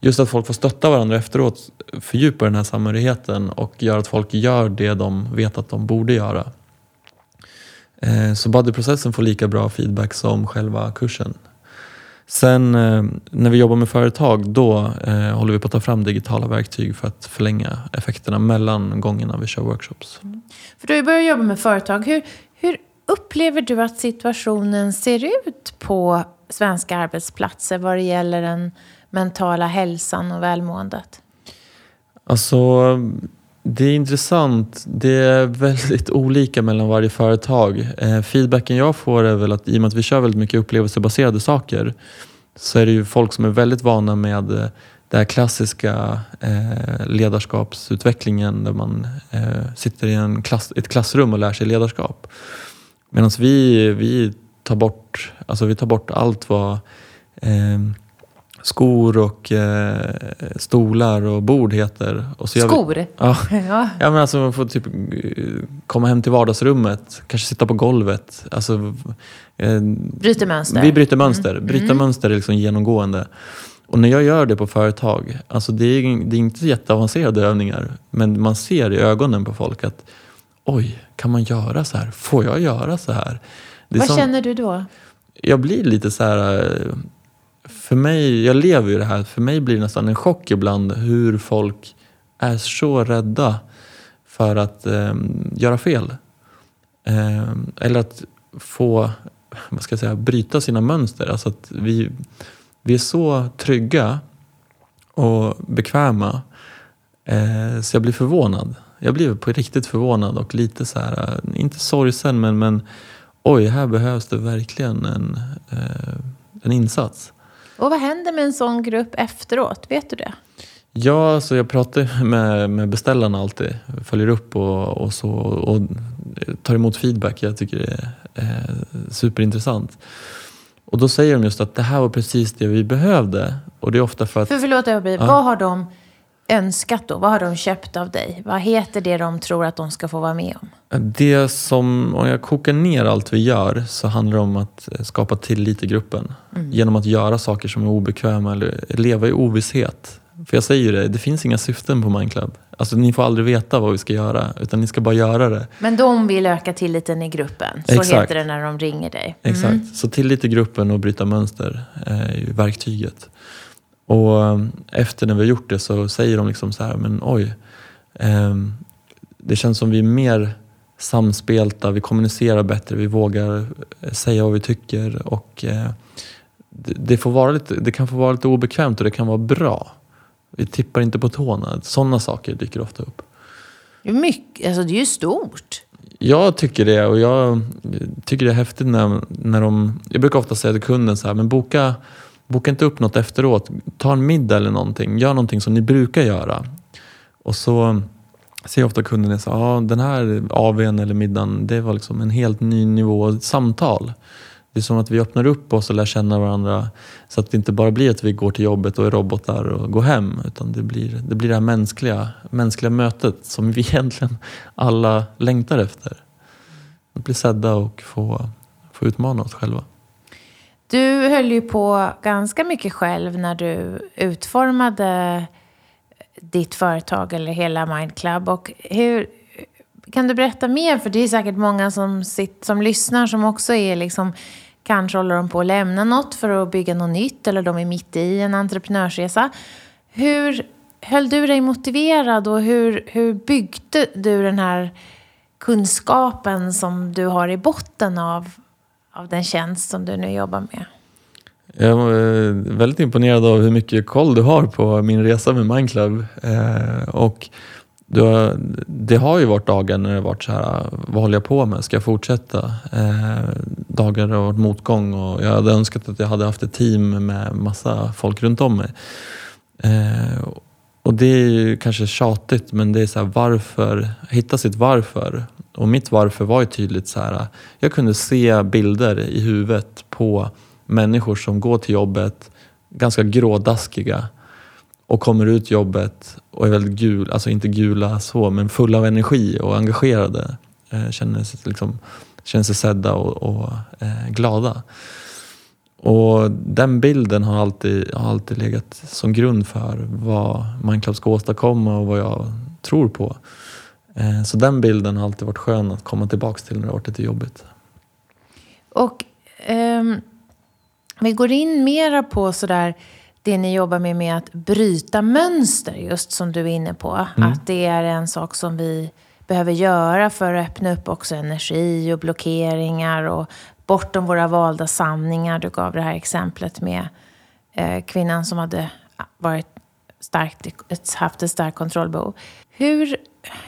Speaker 2: just att folk får stötta varandra efteråt fördjupar den här samhörigheten och gör att folk gör det de vet att de borde göra. Eh, så buddyprocessen får lika bra feedback som själva kursen. Sen eh, när vi jobbar med företag då eh, håller vi på att ta fram digitala verktyg för att förlänga effekterna mellan gångerna vi kör workshops. Mm.
Speaker 1: För du har ju börjat jobba med företag. Hur, hur upplever du att situationen ser ut på svenska arbetsplatser vad det gäller den mentala hälsan och välmåendet?
Speaker 2: Alltså, det är intressant. Det är väldigt olika mellan varje företag. Eh, feedbacken jag får är väl att i och med att vi kör väldigt mycket upplevelsebaserade saker så är det ju folk som är väldigt vana med eh, den här klassiska eh, ledarskapsutvecklingen där man sitter i en klass, ett klassrum och lär sig ledarskap. Medan vi, vi, tar bort, alltså vi tar bort allt vad eh, skor och eh, stolar och bord heter. Och så gör vi-
Speaker 1: Skor?
Speaker 2: Ja.
Speaker 1: ja.
Speaker 2: Ja men alltså man får typ eh, komma hem till vardagsrummet, kanske sitta på golvet. Alltså, eh,
Speaker 1: Bryter mönster?
Speaker 2: vi bryter mönster. Bryta
Speaker 1: Mm.
Speaker 2: mönster är liksom genomgående. Och när jag gör det på företag, alltså det är, det är inte jätteavancerade övningar, men man ser i ögonen på folk att oj, kan man göra så här? Får jag göra så här?
Speaker 1: Vad
Speaker 2: som-
Speaker 1: känner du då?
Speaker 2: jag blir lite så här... eh, För mig, jag lever ju det här, för mig blir det nästan en chock ibland hur folk är så rädda för att eh, göra fel. Eh, eller att få, vad ska jag säga, bryta sina mönster. Alltså att vi, vi är så trygga och bekväma eh, så jag blir förvånad. Jag blir på riktigt förvånad och lite så här, eh, inte sorgsen men, men oj, här behövs det verkligen en, eh, en insats.
Speaker 1: Och vad händer med en sån grupp efteråt? Vet du det?
Speaker 2: Ja, alltså jag pratar med, med beställarna alltid, följer upp och, och, så, och tar emot feedback. Jag tycker det är eh, superintressant. Och då säger de just att det här var precis det vi behövde. Och det är ofta för att
Speaker 1: För förlåt, blir,
Speaker 2: Ja.
Speaker 1: vad har de önskat då? Vad har de köpt av dig? Vad heter det de tror att de ska få vara med om?
Speaker 2: Det som, om jag kokar ner allt vi gör så handlar det om att eh, skapa tillit i gruppen. Genom att göra saker som är obekväma eller leva i ovisshet. För jag säger ju det, det finns inga syften på Mindclub. Alltså ni får aldrig veta vad vi ska göra utan ni ska bara göra det.
Speaker 1: Men de vill öka tilliten i gruppen. Så
Speaker 2: Exakt.
Speaker 1: heter det när de ringer dig.
Speaker 2: Exakt. Så tillit i gruppen och bryta mönster är ju verktyget. Och eh, efter när vi har gjort det så säger de liksom så här, men oj. ehm, det känns som vi är mer samspelta, vi kommunicerar bättre, vi vågar eh, säga vad vi tycker och eh, det, det, får vara lite, det kan få vara lite obekvämt och det kan vara bra. Vi tippar inte på tårna. Sådana saker dyker ofta upp.
Speaker 1: Det är, mycket, alltså det är ju stort.
Speaker 2: Jag tycker det och jag tycker det är häftigt när, när de... Jag brukar ofta säga till kunden så här, men boka, boka inte upp något efteråt. Ta en middag eller någonting. Gör någonting som ni brukar göra. Och så ser jag ofta kunden så här, ja, den här AWn eller middagen, det var liksom en helt ny nivå samtal. Det är som att vi öppnar upp oss och lär känna varandra så att det inte bara blir att vi går till jobbet och är robotar och går hem utan det blir det, blir det här mänskliga, mänskliga mötet som vi egentligen alla längtar efter. Att bli sedda och få, få utmana oss själva.
Speaker 1: Du höll ju på ganska mycket själv när du utformade ditt företag eller hela Mind Club. Och hur, kan du berätta mer? För det är säkert många som, sitt, som lyssnar som också är liksom Kanske håller de på att lämna något för att bygga något nytt eller de är mitt i en entreprenörsresa. Hur höll du dig motiverad och hur, hur byggde du den här kunskapen som du har i botten av, av den tjänst som du nu jobbar med?
Speaker 2: Jag är eh, väldigt imponerad av hur mycket koll du har på min resa med Mindclub. Eh, och det, det har ju varit dagar när det har varit så här, vad håller jag på med? Ska jag fortsätta? Eh, dagar det har varit motgång och jag hade önskat att jag hade haft ett team med massa folk runt om mig. Eh, och det är ju kanske tjatigt men det är så här, varför, hitta sitt varför. Och mitt varför var ju tydligt så här, jag kunde se bilder i huvudet på människor som går till jobbet ganska grådaskiga och kommer ut jobbet och är väldigt gul, alltså inte gula så, men fulla av energi och engagerade. Eh, känner, sig, liksom, känner sig sedda och, och eh, glada. Och den bilden har alltid, har alltid legat som grund för vad Mindclub ska åstadkomma och vad jag tror på. Eh, så den bilden har alltid varit skön att komma tillbaka till när det har varit lite jobbigt.
Speaker 1: Och um, vi går in mera på sådär det ni jobbar med, med att bryta mönster, just som du är inne på. Mm. Att det är en sak som vi behöver göra för att öppna upp också energi och blockeringar och bortom våra valda sanningar. Du gav det här exemplet med eh, kvinnan som hade varit starkt, haft ett starkt kontrollbehov. Hur,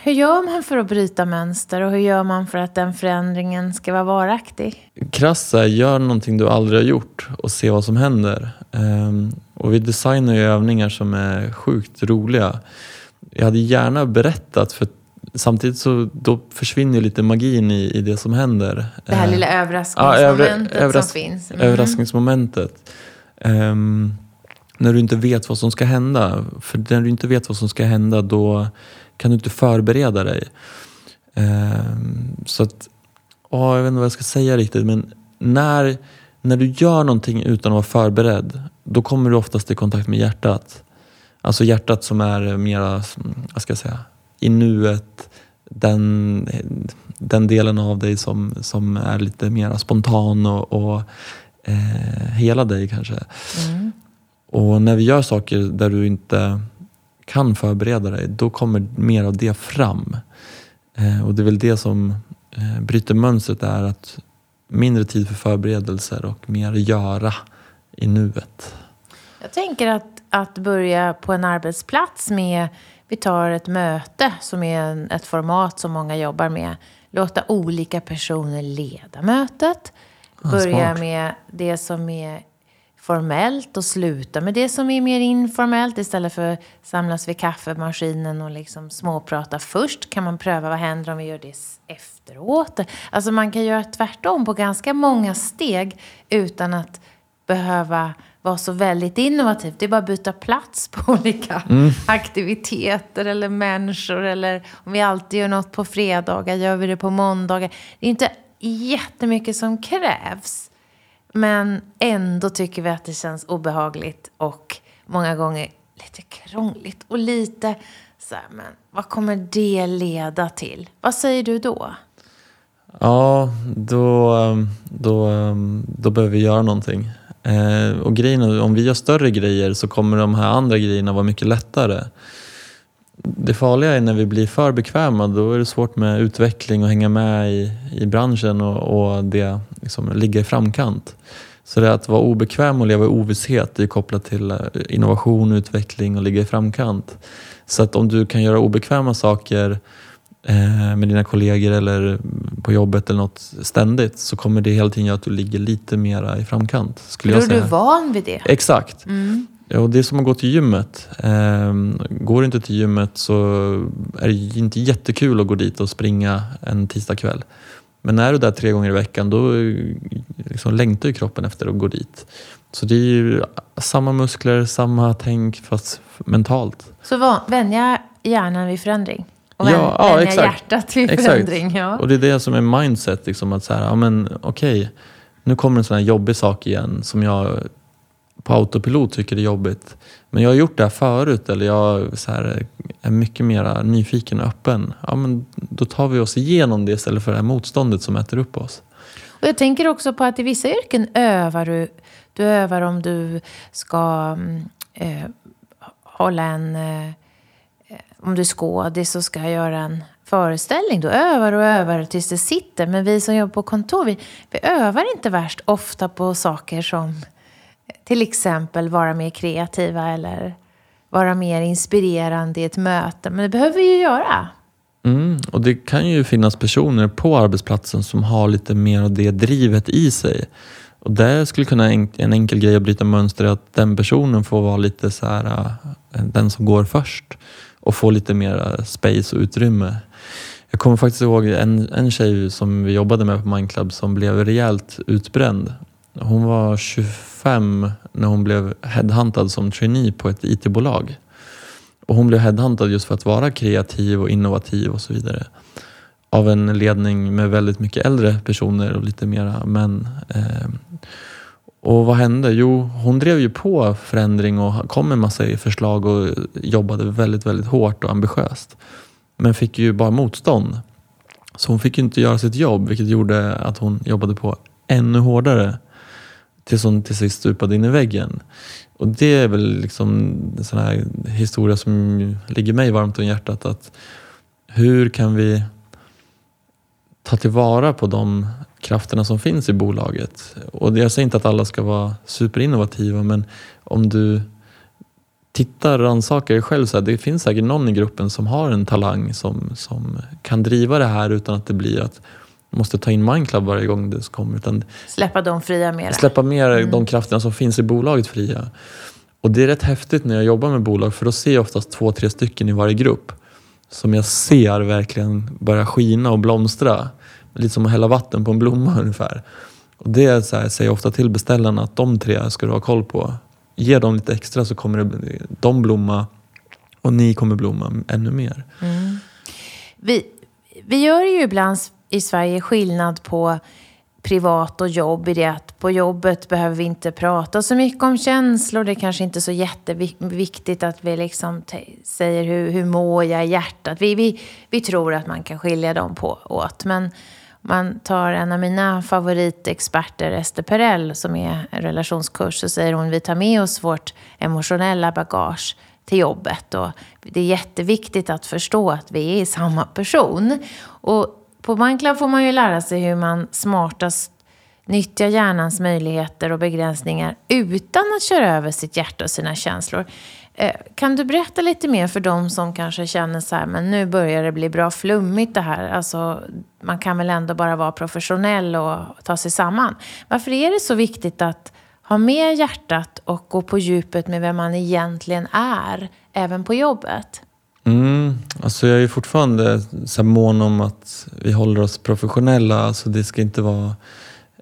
Speaker 1: hur gör man för att bryta mönster och hur gör man för att den förändringen ska vara varaktig?
Speaker 2: Krasst gör någonting du aldrig har gjort och se vad som händer. Um, och vi designar ju övningar som är sjukt roliga. Jag hade gärna berättat för samtidigt så då försvinner lite magin i, i det som händer.
Speaker 1: Det här lilla överraskningsmomentet ja, överras som finns.
Speaker 2: Mm. Överraskningsmomentet. Um, när du inte vet vad som ska hända. För när du inte vet vad som ska hända då kan du inte förbereda dig. Um, så att, åh, jag vet inte vad jag ska säga riktigt men när, när du gör någonting utan att vara förberedd då kommer du oftast i kontakt med hjärtat. Alltså hjärtat som är mera, vad ska jag säga, i nuet. Den, den delen av dig som, som är lite mer spontan och, och eh, hela dig kanske. Mm. Och när vi gör saker där du inte kan förbereda dig, då kommer mer av det fram. Eh, och det är väl det som eh, bryter mönstret, är att mindre tid för förberedelser och mer göra i nuet.
Speaker 1: Jag tänker att, att börja på en arbetsplats med, vi tar ett möte som är en, ett format som många jobbar med. Låta olika personer leda mötet. Börja med det som är formellt och sluta med det som är mer informellt. Istället för att samlas vid kaffemaskinen och liksom småprata först kan man pröva vad händer om vi gör det efteråt. Alltså man kan göra tvärtom på ganska många steg utan att behöva vara så väldigt innovativ. Det är bara att byta plats på olika mm. aktiviteter eller människor. Eller om vi alltid gör något på fredagar, gör vi det på måndagar. Det är inte jättemycket som krävs. Men ändå tycker vi att det känns obehagligt och många gånger lite krångligt och lite så här, men vad kommer det leda till? Vad säger du då?
Speaker 2: Ja, då, ehm, då, ehm, då behöver vi göra någonting. Eh, och grejen om vi gör större grejer så kommer de här andra grejerna vara mycket lättare. Det farliga är när vi blir för bekväma. Då är det svårt med utveckling och hänga med i, i branschen och, och det liksom, ligga i framkant. Så det att vara obekväm och leva i ovisshet är kopplat till eh, innovation, utveckling och ligga i framkant. Så att om du kan göra obekväma saker eh, med dina kollegor eller på jobbet eller något ständigt så kommer det hela tiden göra att du ligger lite mera i framkant.
Speaker 1: Skulle Tror jag säga. du van vid det?
Speaker 2: Exakt. Mm. Ja, det är som att gå till gymmet. Ehm, går du inte till gymmet så är det inte jättekul att gå dit och springa en tisdagkväll. Men är du där tre gånger i veckan då liksom längtar ju kroppen efter att gå dit. Så det är ju samma muskler, samma tänk fast mentalt.
Speaker 1: Så vänja hjärnan vid förändring? Och ja, vänja ja, exakt. hjärtat vid exakt. förändring? Ja.
Speaker 2: Och det är det som är mindset. Liksom, att så här, ja, men, okej, nu kommer en sån här jobbig sak igen som jag på autopilot tycker det är jobbigt. Men jag har gjort det här förut eller jag så här, är mycket mer nyfiken och öppen. Ja, men då tar vi oss igenom det istället för det här motståndet som äter upp oss.
Speaker 1: Och jag tänker också på att i vissa yrken övar du. Du övar om du ska mm, eh, hålla en... Eh, om du är skådis och ska göra en föreställning. Du övar och övar tills det sitter. Men vi som jobbar på kontor, vi, vi övar inte värst ofta på saker som till exempel vara mer kreativa eller vara mer inspirerande i ett möte. Men det behöver vi ju göra.
Speaker 2: Mm, och det kan ju finnas personer på arbetsplatsen som har lite mer av det drivet i sig. Och där skulle kunna en enkel grej att bryta mönster är att den personen får vara lite så här, äh, den som går först och få lite mer äh, space och utrymme. Jag kommer faktiskt ihåg en, en tjej som vi jobbade med på Mindclub som blev rejält utbränd. Hon var 25 när hon blev headhuntad som trainee på ett IT-bolag. Och hon blev headhuntad just för att vara kreativ och innovativ och så vidare. Av en ledning med väldigt mycket äldre personer och lite mera män. Eh, och vad hände? Jo, hon drev ju på förändring och kom med massa förslag och jobbade väldigt, väldigt hårt och ambitiöst. Men fick ju bara motstånd. Så hon fick ju inte göra sitt jobb vilket gjorde att hon jobbade på ännu hårdare tills hon till sist stupade in i väggen. Och det är väl liksom en sån här historia som ligger mig varmt om hjärtat. Att hur kan vi ta tillvara på de krafterna som finns i bolaget? Och jag säger inte att alla ska vara superinnovativa men om du tittar och rannsakar dig själv. Så här, det finns säkert någon i gruppen som har en talang som, som kan driva det här utan att det blir att måste ta in Mindclub varje gång det kommer. Utan
Speaker 1: släppa dem fria mer.
Speaker 2: Släppa mer mm. de krafterna som finns i bolaget fria. Och det är rätt häftigt när jag jobbar med bolag för då ser jag oftast två, tre stycken i varje grupp. Som jag ser verkligen börja skina och blomstra. Lite som att hälla vatten på en blomma ungefär. Och det är så här, säger jag ofta till beställarna att de tre ska du ha koll på. Ge dem lite extra så kommer det, de blomma och ni kommer blomma ännu mer. Mm.
Speaker 1: Vi, vi gör ju ibland i Sverige skillnad på privat och jobb i det att på jobbet behöver vi inte prata så mycket om känslor. Det är kanske inte är så jätteviktigt att vi liksom säger hur, hur mår jag i hjärtat. Vi, vi, vi tror att man kan skilja dem på, åt. Men man tar en av mina favoritexperter, Ester Perell, som är en relationskurs, så säger hon vi tar med oss vårt emotionella bagage till jobbet. Och det är jätteviktigt att förstå att vi är samma person. Och på Mindclub får man ju lära sig hur man smartast nyttjar hjärnans möjligheter och begränsningar utan att köra över sitt hjärta och sina känslor. Eh, kan du berätta lite mer för de som kanske känner så här, men nu börjar det bli bra flummigt det här. Alltså, man kan väl ändå bara vara professionell och ta sig samman. Varför är det så viktigt att ha med hjärtat och gå på djupet med vem man egentligen är, även på jobbet?
Speaker 2: Mm, alltså jag är fortfarande så mån om att vi håller oss professionella. Alltså det ska inte vara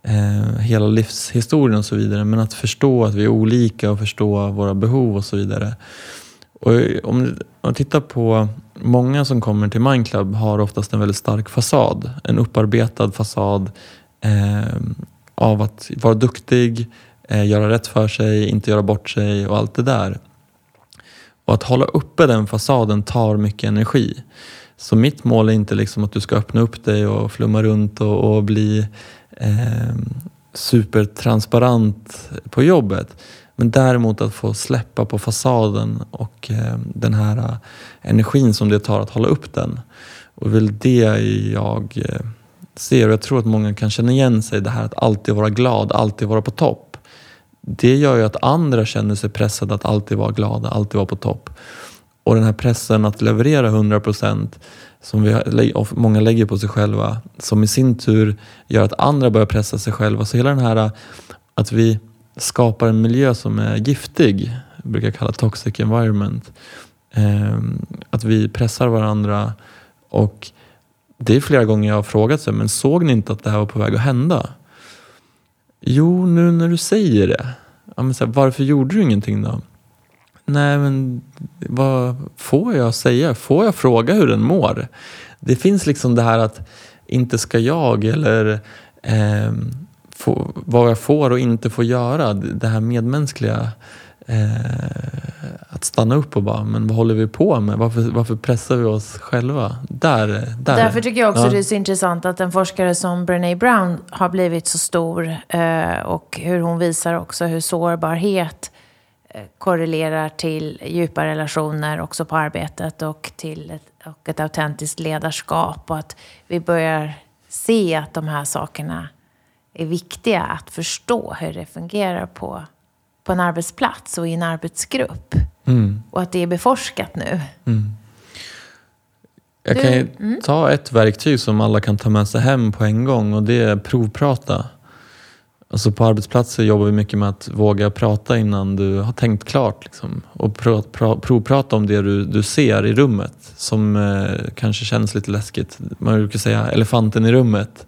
Speaker 2: eh, hela livshistorien och så vidare. Men att förstå att vi är olika och förstå våra behov och så vidare. Och om man tittar på många som kommer till Mindclub har oftast en väldigt stark fasad. En upparbetad fasad eh, av att vara duktig, eh, göra rätt för sig, inte göra bort sig och allt det där. Och att hålla uppe den fasaden tar mycket energi. Så mitt mål är inte liksom att du ska öppna upp dig och flumma runt och, och bli eh, supertransparent på jobbet. Men däremot att få släppa på fasaden och eh, den här eh, energin som det tar att hålla upp den. Och det är väl det jag eh, ser och jag tror att många kan känna igen sig det här att alltid vara glad, alltid vara på topp det gör ju att andra känner sig pressade att alltid vara glada, alltid vara på topp. Och den här pressen att leverera 100 procent som vi, många lägger på sig själva, som i sin tur gör att andra börjar pressa sig själva. Så hela den här äh, att vi skapar en miljö som är giftig, jag brukar kalla toxic environment. Ehm, att vi pressar varandra och det är flera gånger jag har frågat sig, men såg ni inte att det här var på väg att hända? Jo, nu när du säger det. Ja, men så här, varför gjorde du ingenting då? Nej, men vad får jag säga? Får jag fråga hur den mår? Det finns liksom det här att inte ska jag eller eh, få, vad jag får och inte får göra. Det här medmänskliga eh, att stanna upp och bara, men vad håller vi på med? Varför, varför pressar vi oss själva? Där, där.
Speaker 1: Därför tycker jag också ja. det är så intressant att en forskare som Brené Brown har blivit så stor eh, och hur hon visar också hur sårbarhet eh, korrelerar till djupa relationer också på arbetet och till ett, och ett autentiskt ledarskap och att vi börjar se att de här sakerna är viktiga att förstå hur det fungerar på på en arbetsplats och i en arbetsgrupp.
Speaker 2: Mm.
Speaker 1: och att det är beforskat nu.
Speaker 2: Mm. Jag
Speaker 1: Du-
Speaker 2: kan ju
Speaker 1: mm.
Speaker 2: ta ett verktyg som alla kan ta med sig hem på en gång och det är provprata. Alltså på arbetsplatser jobbar vi mycket med att våga prata innan du har tänkt klart. Liksom. Och pra, pra, provprata om det du, du ser i rummet som eh, kanske känns lite läskigt. Man brukar säga elefanten i rummet.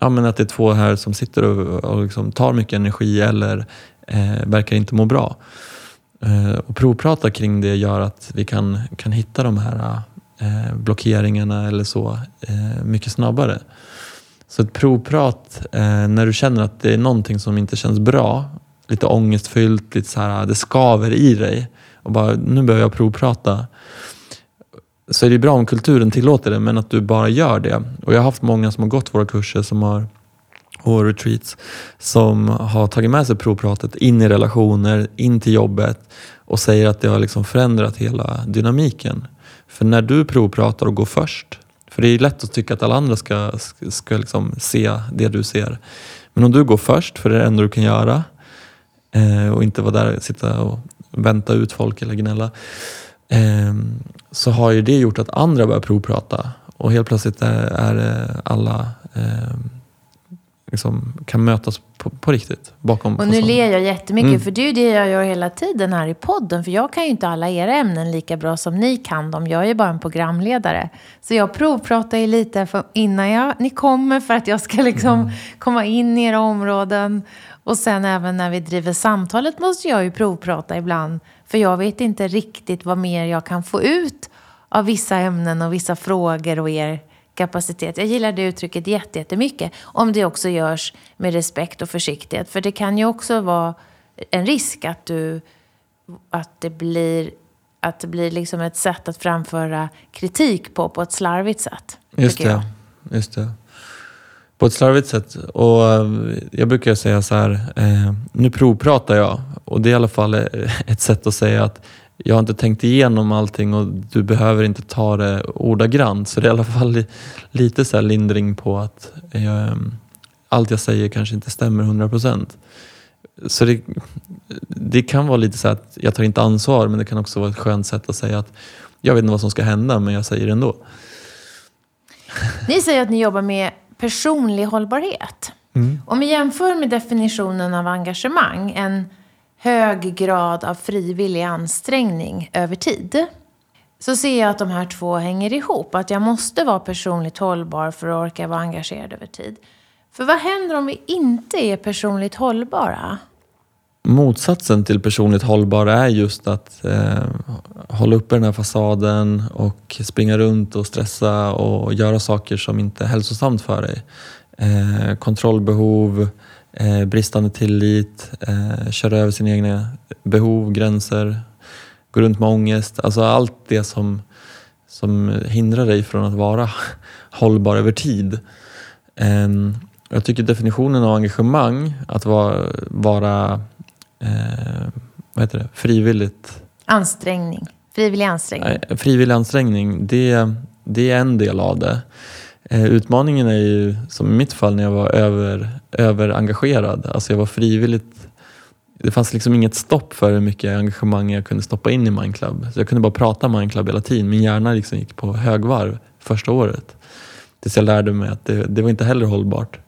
Speaker 2: Ja, men att det är två här som sitter och, och liksom tar mycket energi eller eh, verkar inte må bra. Eh, och provprata kring det gör att vi kan, kan hitta de här eh, blockeringarna eller så eh, mycket snabbare. Så ett provprat eh, när du känner att det är någonting som inte känns bra, lite ångestfyllt, lite så här, ah, det skaver i dig och bara nu behöver jag provprata. Så är det bra om kulturen tillåter det men att du bara gör det. Och jag har haft många som har gått våra kurser som har och retreats som har tagit med sig provpratet in i relationer, in till jobbet och säger att det har liksom förändrat hela dynamiken. För när du provpratar och går först, för det är lätt att tycka att alla andra ska, ska, liksom se det du ser. Men om du går först, för det är det enda du kan göra eh, och inte vara där och sitta och vänta ut folk eller gnälla ehm, så har ju det gjort att andra börjar provprata och helt plötsligt är, alla ehm, liksom, kan mötas på, på riktigt bakom
Speaker 1: Och nu
Speaker 2: fasaden.
Speaker 1: ler jag jättemycket,
Speaker 2: Mm.
Speaker 1: för det är ju det jag gör hela tiden här i podden. För jag kan ju inte alla era ämnen lika bra som ni kan dem. Jag är ju bara en programledare. Så jag provpratar ju lite för, innan jag, ni kommer för att jag ska liksom
Speaker 2: Mm.
Speaker 1: komma in i era områden. Och sen även när vi driver samtalet måste jag ju provprata ibland. För jag vet inte riktigt vad mer jag kan få ut av vissa ämnen och vissa frågor och er kapacitet. Jag gillar det uttrycket jätte- jättemycket. Om det också görs med respekt och försiktighet. För det kan ju också vara en risk att, du, att det blir, att det blir liksom ett sätt att framföra kritik på, på ett slarvigt sätt.
Speaker 2: Just det, just det. På ett slarvigt sätt. Och eh, jag brukar säga så här, eh, nu provpratar jag. Och det är i alla fall eh, ett sätt att säga att jag har inte tänkt igenom allting och du behöver inte ta det ordagrant. Så det är i alla fall li- lite så lindring på att eh, allt jag säger kanske inte stämmer 100%. Så det, det kan vara lite så att jag tar inte ansvar men det kan också vara ett skönt sätt att säga att jag vet inte vad som ska hända men jag säger det ändå.
Speaker 1: Ni säger att ni jobbar med personlig hållbarhet. Om vi jämför med definitionen av engagemang, en hög grad av frivillig ansträngning över tid, så ser jag att de här två hänger ihop. Att jag måste vara personligt hållbar för att orka vara engagerad över tid. För vad händer om vi inte är personligt hållbara?
Speaker 2: Motsatsen till personligt hållbar är just att eh, hålla uppe den här fasaden och springa runt och stressa och göra saker som inte är hälsosamt för dig. Eh, kontrollbehov, eh, bristande tillit, eh, köra över sina egna behov, gränser, gå runt med ångest. Alltså allt det som, som hindrar dig från att vara hållbar över tid. Ehm, jag tycker definitionen av engagemang, att vara, vara eh, vad heter det? frivilligt
Speaker 1: Ansträngning. Frivillig ansträngning.
Speaker 2: Frivillig ansträngning, det, det är en del av det. Eh, utmaningen är ju, som i mitt fall, när jag var över, överengagerad. Alltså jag var frivilligt... Det fanns liksom inget stopp för hur mycket engagemang jag kunde stoppa in i Mindclub. Så jag kunde bara prata Mindclub hela tiden. Min hjärna liksom gick på högvarv första året. Tills jag lärde mig att det, det var inte heller hållbart.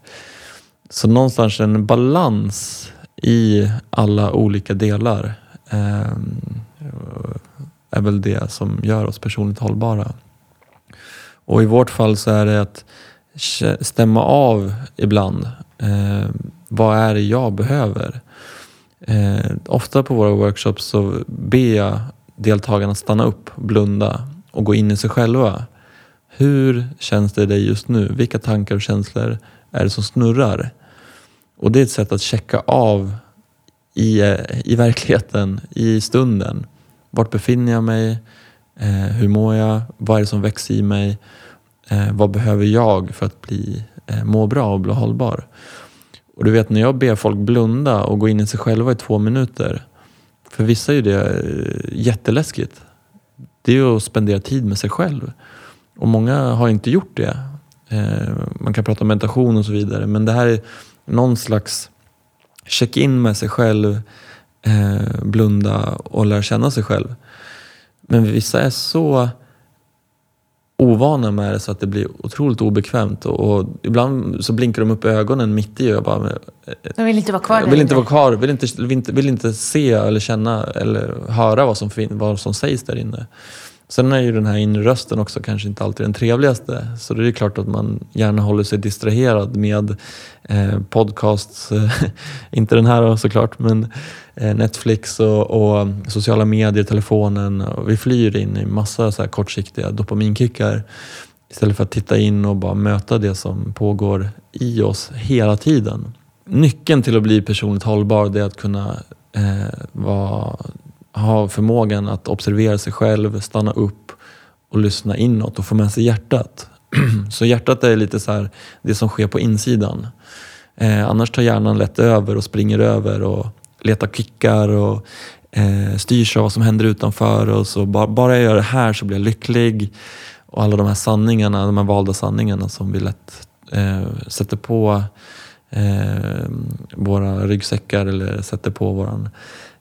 Speaker 2: Så någonstans en balans i alla olika delar. eh, är väl det som gör oss personligt hållbara. Och i vårt fall så är det att stämma av ibland. Eh, vad är det jag behöver? Eh, ofta på våra workshops så ber jag deltagarna stanna upp, blunda och gå in i sig själva. Hur känns det i dig just nu? Vilka tankar och känslor är det som snurrar? Och det är ett sätt att checka av i, eh, i verkligheten, i stunden. Vart befinner jag mig? Eh, hur mår jag? Vad är det som växer i mig? Eh, vad behöver jag för att bli, eh, må bra och bli hållbar? Och du vet när jag ber folk blunda och gå in i sig själva i två minuter. För vissa är ju det eh, jätteläskigt. Det är ju att spendera tid med sig själv. Och många har inte gjort det. Eh, man kan prata om meditation och så vidare. Men det här är någon slags check-in med sig själv. eh, blunda och lära känna sig själv. Men vissa är så ovana med det så att det blir otroligt obekvämt. Och, och ibland så blinkar de upp ögonen mitt i och jag bara...
Speaker 1: De vill inte vara kvar
Speaker 2: vill inte vara kvar, vill inte, vill, inte, vill inte se eller känna eller höra vad som, vad som sägs där inne. Sen är ju den här inre rösten också kanske inte alltid den trevligaste. Så det är klart att man gärna håller sig distraherad med eh, podcasts, inte den här såklart, men eh, Netflix och, och, sociala medier, telefonen. Och vi flyr in i massa så här kortsiktiga dopaminkickar istället för att titta in och bara möta det som pågår i oss hela tiden. Nyckeln till att bli personligt hållbar är att kunna eh, vara ha förmågan att observera sig själv, stanna upp och lyssna inåt och få med sig hjärtat. så hjärtat är lite så här, det som sker på insidan. Eh, annars tar hjärnan lätt över och springer över och letar kickar och eh, styrs av vad som händer utanför. Och så bara, bara jag gör det här så blir jag lycklig. Och alla de här sanningarna, de här valda sanningarna som vi lätt eh, sätter på eh, våra ryggsäckar eller sätter på våran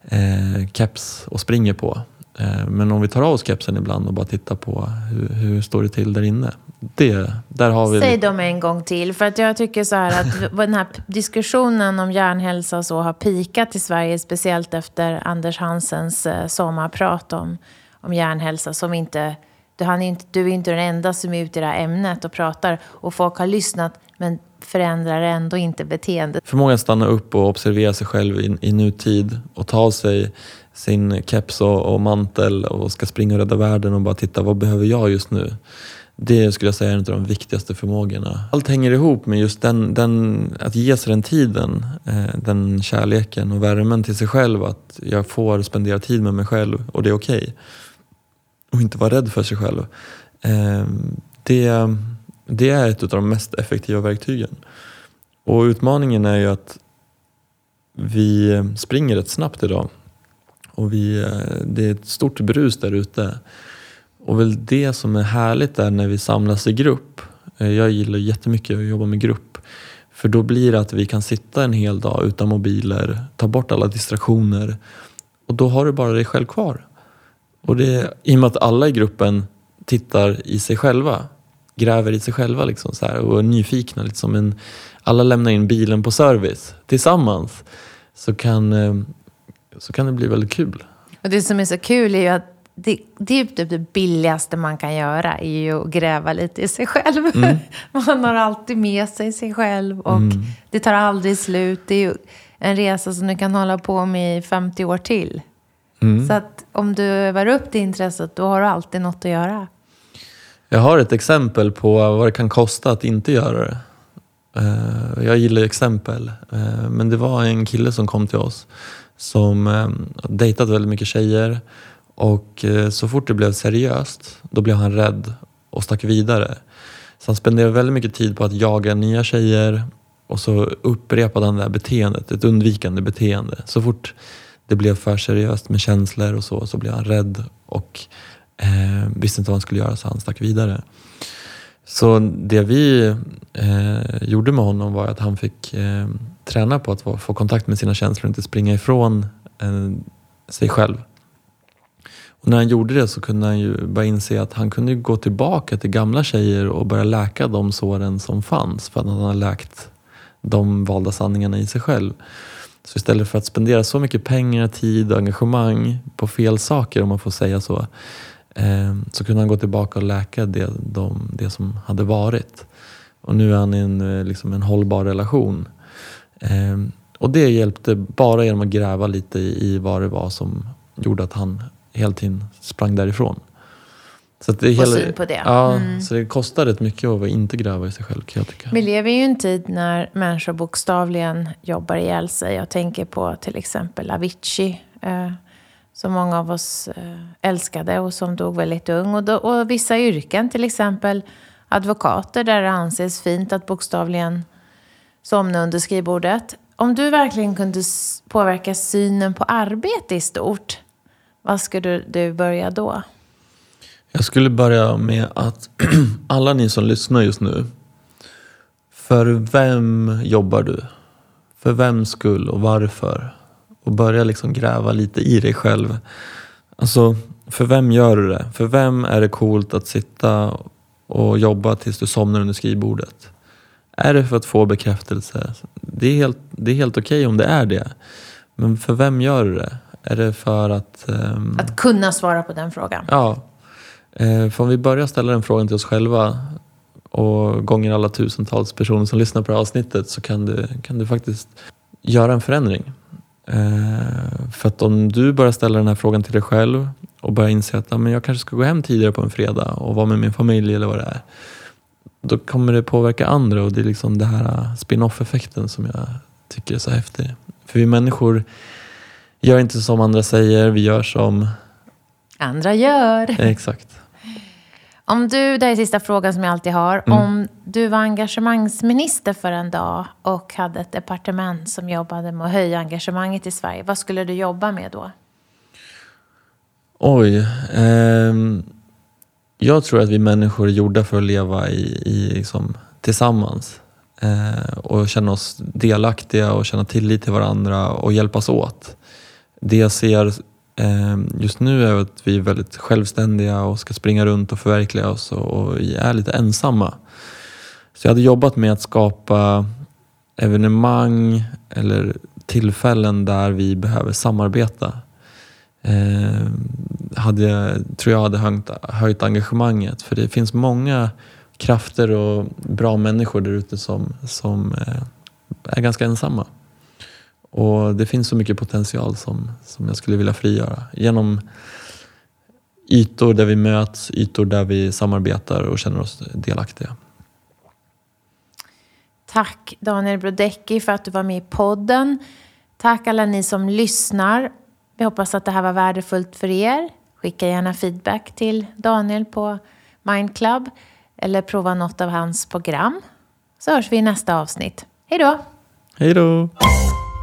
Speaker 2: eh, keps och springer på. Eh, men om vi tar av oss kepsen ibland och bara tittar på hur, hur står det till där inne. Det, där har vi
Speaker 1: Säg dem en gång till. För att jag tycker så här att den här diskussionen om hjärnhälsa och så har pikat i Sverige. Speciellt efter Anders Hansens eh, sommarprat om, om hjärnhälsa. Som inte, du, han är inte, du är inte den enda som är ute i det här ämnet och pratar. Och folk har lyssnat men förändrar ändå inte beteendet.
Speaker 2: Förmågan att stanna upp och observera sig själv i, i nutid och ta av sig sin keps och, och, mantel och ska springa och rädda världen och bara titta, vad behöver jag just nu? Det skulle jag säga är en av de viktigaste förmågorna. Allt hänger ihop med just den, den att ge sig den tiden, eh, den kärleken och värmen till sig själv. Att jag får spendera tid med mig själv och det är okej. Okay. Och inte vara rädd för sig själv. Ehm, det det är ett av de mest effektiva verktygen. Och utmaningen är ju att vi springer rätt snabbt idag. Och vi, eh, det är ett stort brus där ute. Och väl det som är härligt är när vi samlas i grupp. Eh, jag gillar jättemycket att jobba med grupp. För då blir det att vi kan sitta en hel dag utan mobiler, ta bort alla distraktioner. Och då har du bara dig själv kvar. Och det, I och med att alla i gruppen tittar i sig själva gräver i sig själva liksom, så här, och är nyfikna. Liksom. En, alla lämnar in bilen på service tillsammans. Så kan, eh, så kan det bli väldigt kul.
Speaker 1: Och Det som är så kul är ju att det, det är typ det billigaste man kan göra är ju att gräva lite i sig själv. Mm. Man har alltid med sig sig själv och mm. det tar aldrig slut. Det är ju en resa som du kan hålla på med i 50 år till. Mm. Så att om du övar upp det intresset, då har du alltid något att göra.
Speaker 2: Jag har ett exempel på vad det kan kosta att inte göra det. Eh, jag gillar exempel. Eh, men det var en kille som kom till oss som eh, dejtat väldigt mycket tjejer och så fort det blev seriöst då blev han rädd och stack vidare. Så han spenderade väldigt mycket tid på att jaga nya tjejer och så upprepade han det här beteendet, ett undvikande beteende. Så fort det blev för seriöst med känslor och så, så blev han rädd och Eh, visste inte vad han skulle göra så han stack vidare. Så det vi eh, gjorde med honom var att han fick eh, träna på att få kontakt med sina känslor och inte springa ifrån eh, sig själv. Och när han gjorde det så kunde han ju börja inse att han kunde gå tillbaka till gamla tjejer och börja läka de såren som fanns för att han hade läkt de valda sanningarna i sig själv. Så istället för att spendera så mycket pengar, tid och engagemang på fel saker, om man får säga så, så kunde han gå tillbaka och läka det, de, det som hade varit. Och nu är han i en, eh, liksom en hållbar relation. Ehm, och det hjälpte bara genom att gräva lite i vad det var som gjorde att han hela tiden sprang därifrån.
Speaker 1: Så det hela, syn på det.
Speaker 2: Ja, mm. så det kostar rätt mycket att inte gräva i sig själv kan jag tycka.
Speaker 1: Vi lever ju i en tid när människor bokstavligen jobbar ihjäl sig. Jag tänker på till exempel Avicii. Som många av oss eh, älskade och som dog väldigt ung. Och, då, och vissa yrken, till exempel advokater, där det anses fint att bokstavligen somna under skrivbordet. Om du verkligen kunde påverka synen på arbete i stort, vad skulle du börja då?
Speaker 2: Jag skulle börja med att alla ni som lyssnar just nu, för vem jobbar du? För vems skull och varför? Och börja liksom gräva lite i dig själv. Alltså, för vem gör du det? För vem är det coolt att sitta och jobba tills du somnar under skrivbordet? Är det för att få bekräftelse? Det är helt, det är helt okej okay om det är det. Men för vem gör du det? Är det för att... Um...
Speaker 1: Att kunna svara på den frågan?
Speaker 2: Ja. Eh, för om vi börjar ställa den frågan till oss själva och gånger alla tusentals personer som lyssnar på det här avsnittet så kan du, kan du faktiskt göra en förändring. Eh, för att om du börjar ställa den här frågan till dig själv och börjar inse att men jag kanske ska gå hem tidigare på en fredag och vara med min familj eller vad det är. Då kommer det påverka andra och det är liksom den här spin-off effekten som jag tycker är så häftig. För vi människor gör inte som andra säger, vi gör som
Speaker 1: andra gör.
Speaker 2: Exakt.
Speaker 1: Om du, det är sista frågan som jag alltid har. Mm. Om du var engagemangsminister för en dag och hade ett departement som jobbade med att höja engagemanget i Sverige. Vad skulle du jobba med då?
Speaker 2: Oj. Eh, jag tror att vi människor är gjorda för att leva i, i liksom, tillsammans. Eh, och känna oss delaktiga och känna tillit till varandra och hjälpas åt. Det jag ser Ehm, Ehm, just nu är att vi är väldigt självständiga och ska springa runt och förverkliga oss och vi är lite ensamma. Så jag hade jobbat med att skapa evenemang eller tillfällen där vi behöver samarbeta. Eh, hade, tror jag hade höjt, höjt engagemanget för det finns många krafter och bra människor där ute som, som eh, är ganska ensamma. Och det finns så mycket potential som, som jag skulle vilja frigöra genom ytor där vi möts, ytor där vi samarbetar och känner oss delaktiga.
Speaker 1: Tack Daniel Brodecki för att du var med i podden. Tack alla ni som lyssnar. Vi hoppas att det här var värdefullt för er. Skicka gärna feedback till Daniel på Mindclub eller prova något av hans program. Så hörs vi i nästa avsnitt. Hej då!
Speaker 2: Hej då!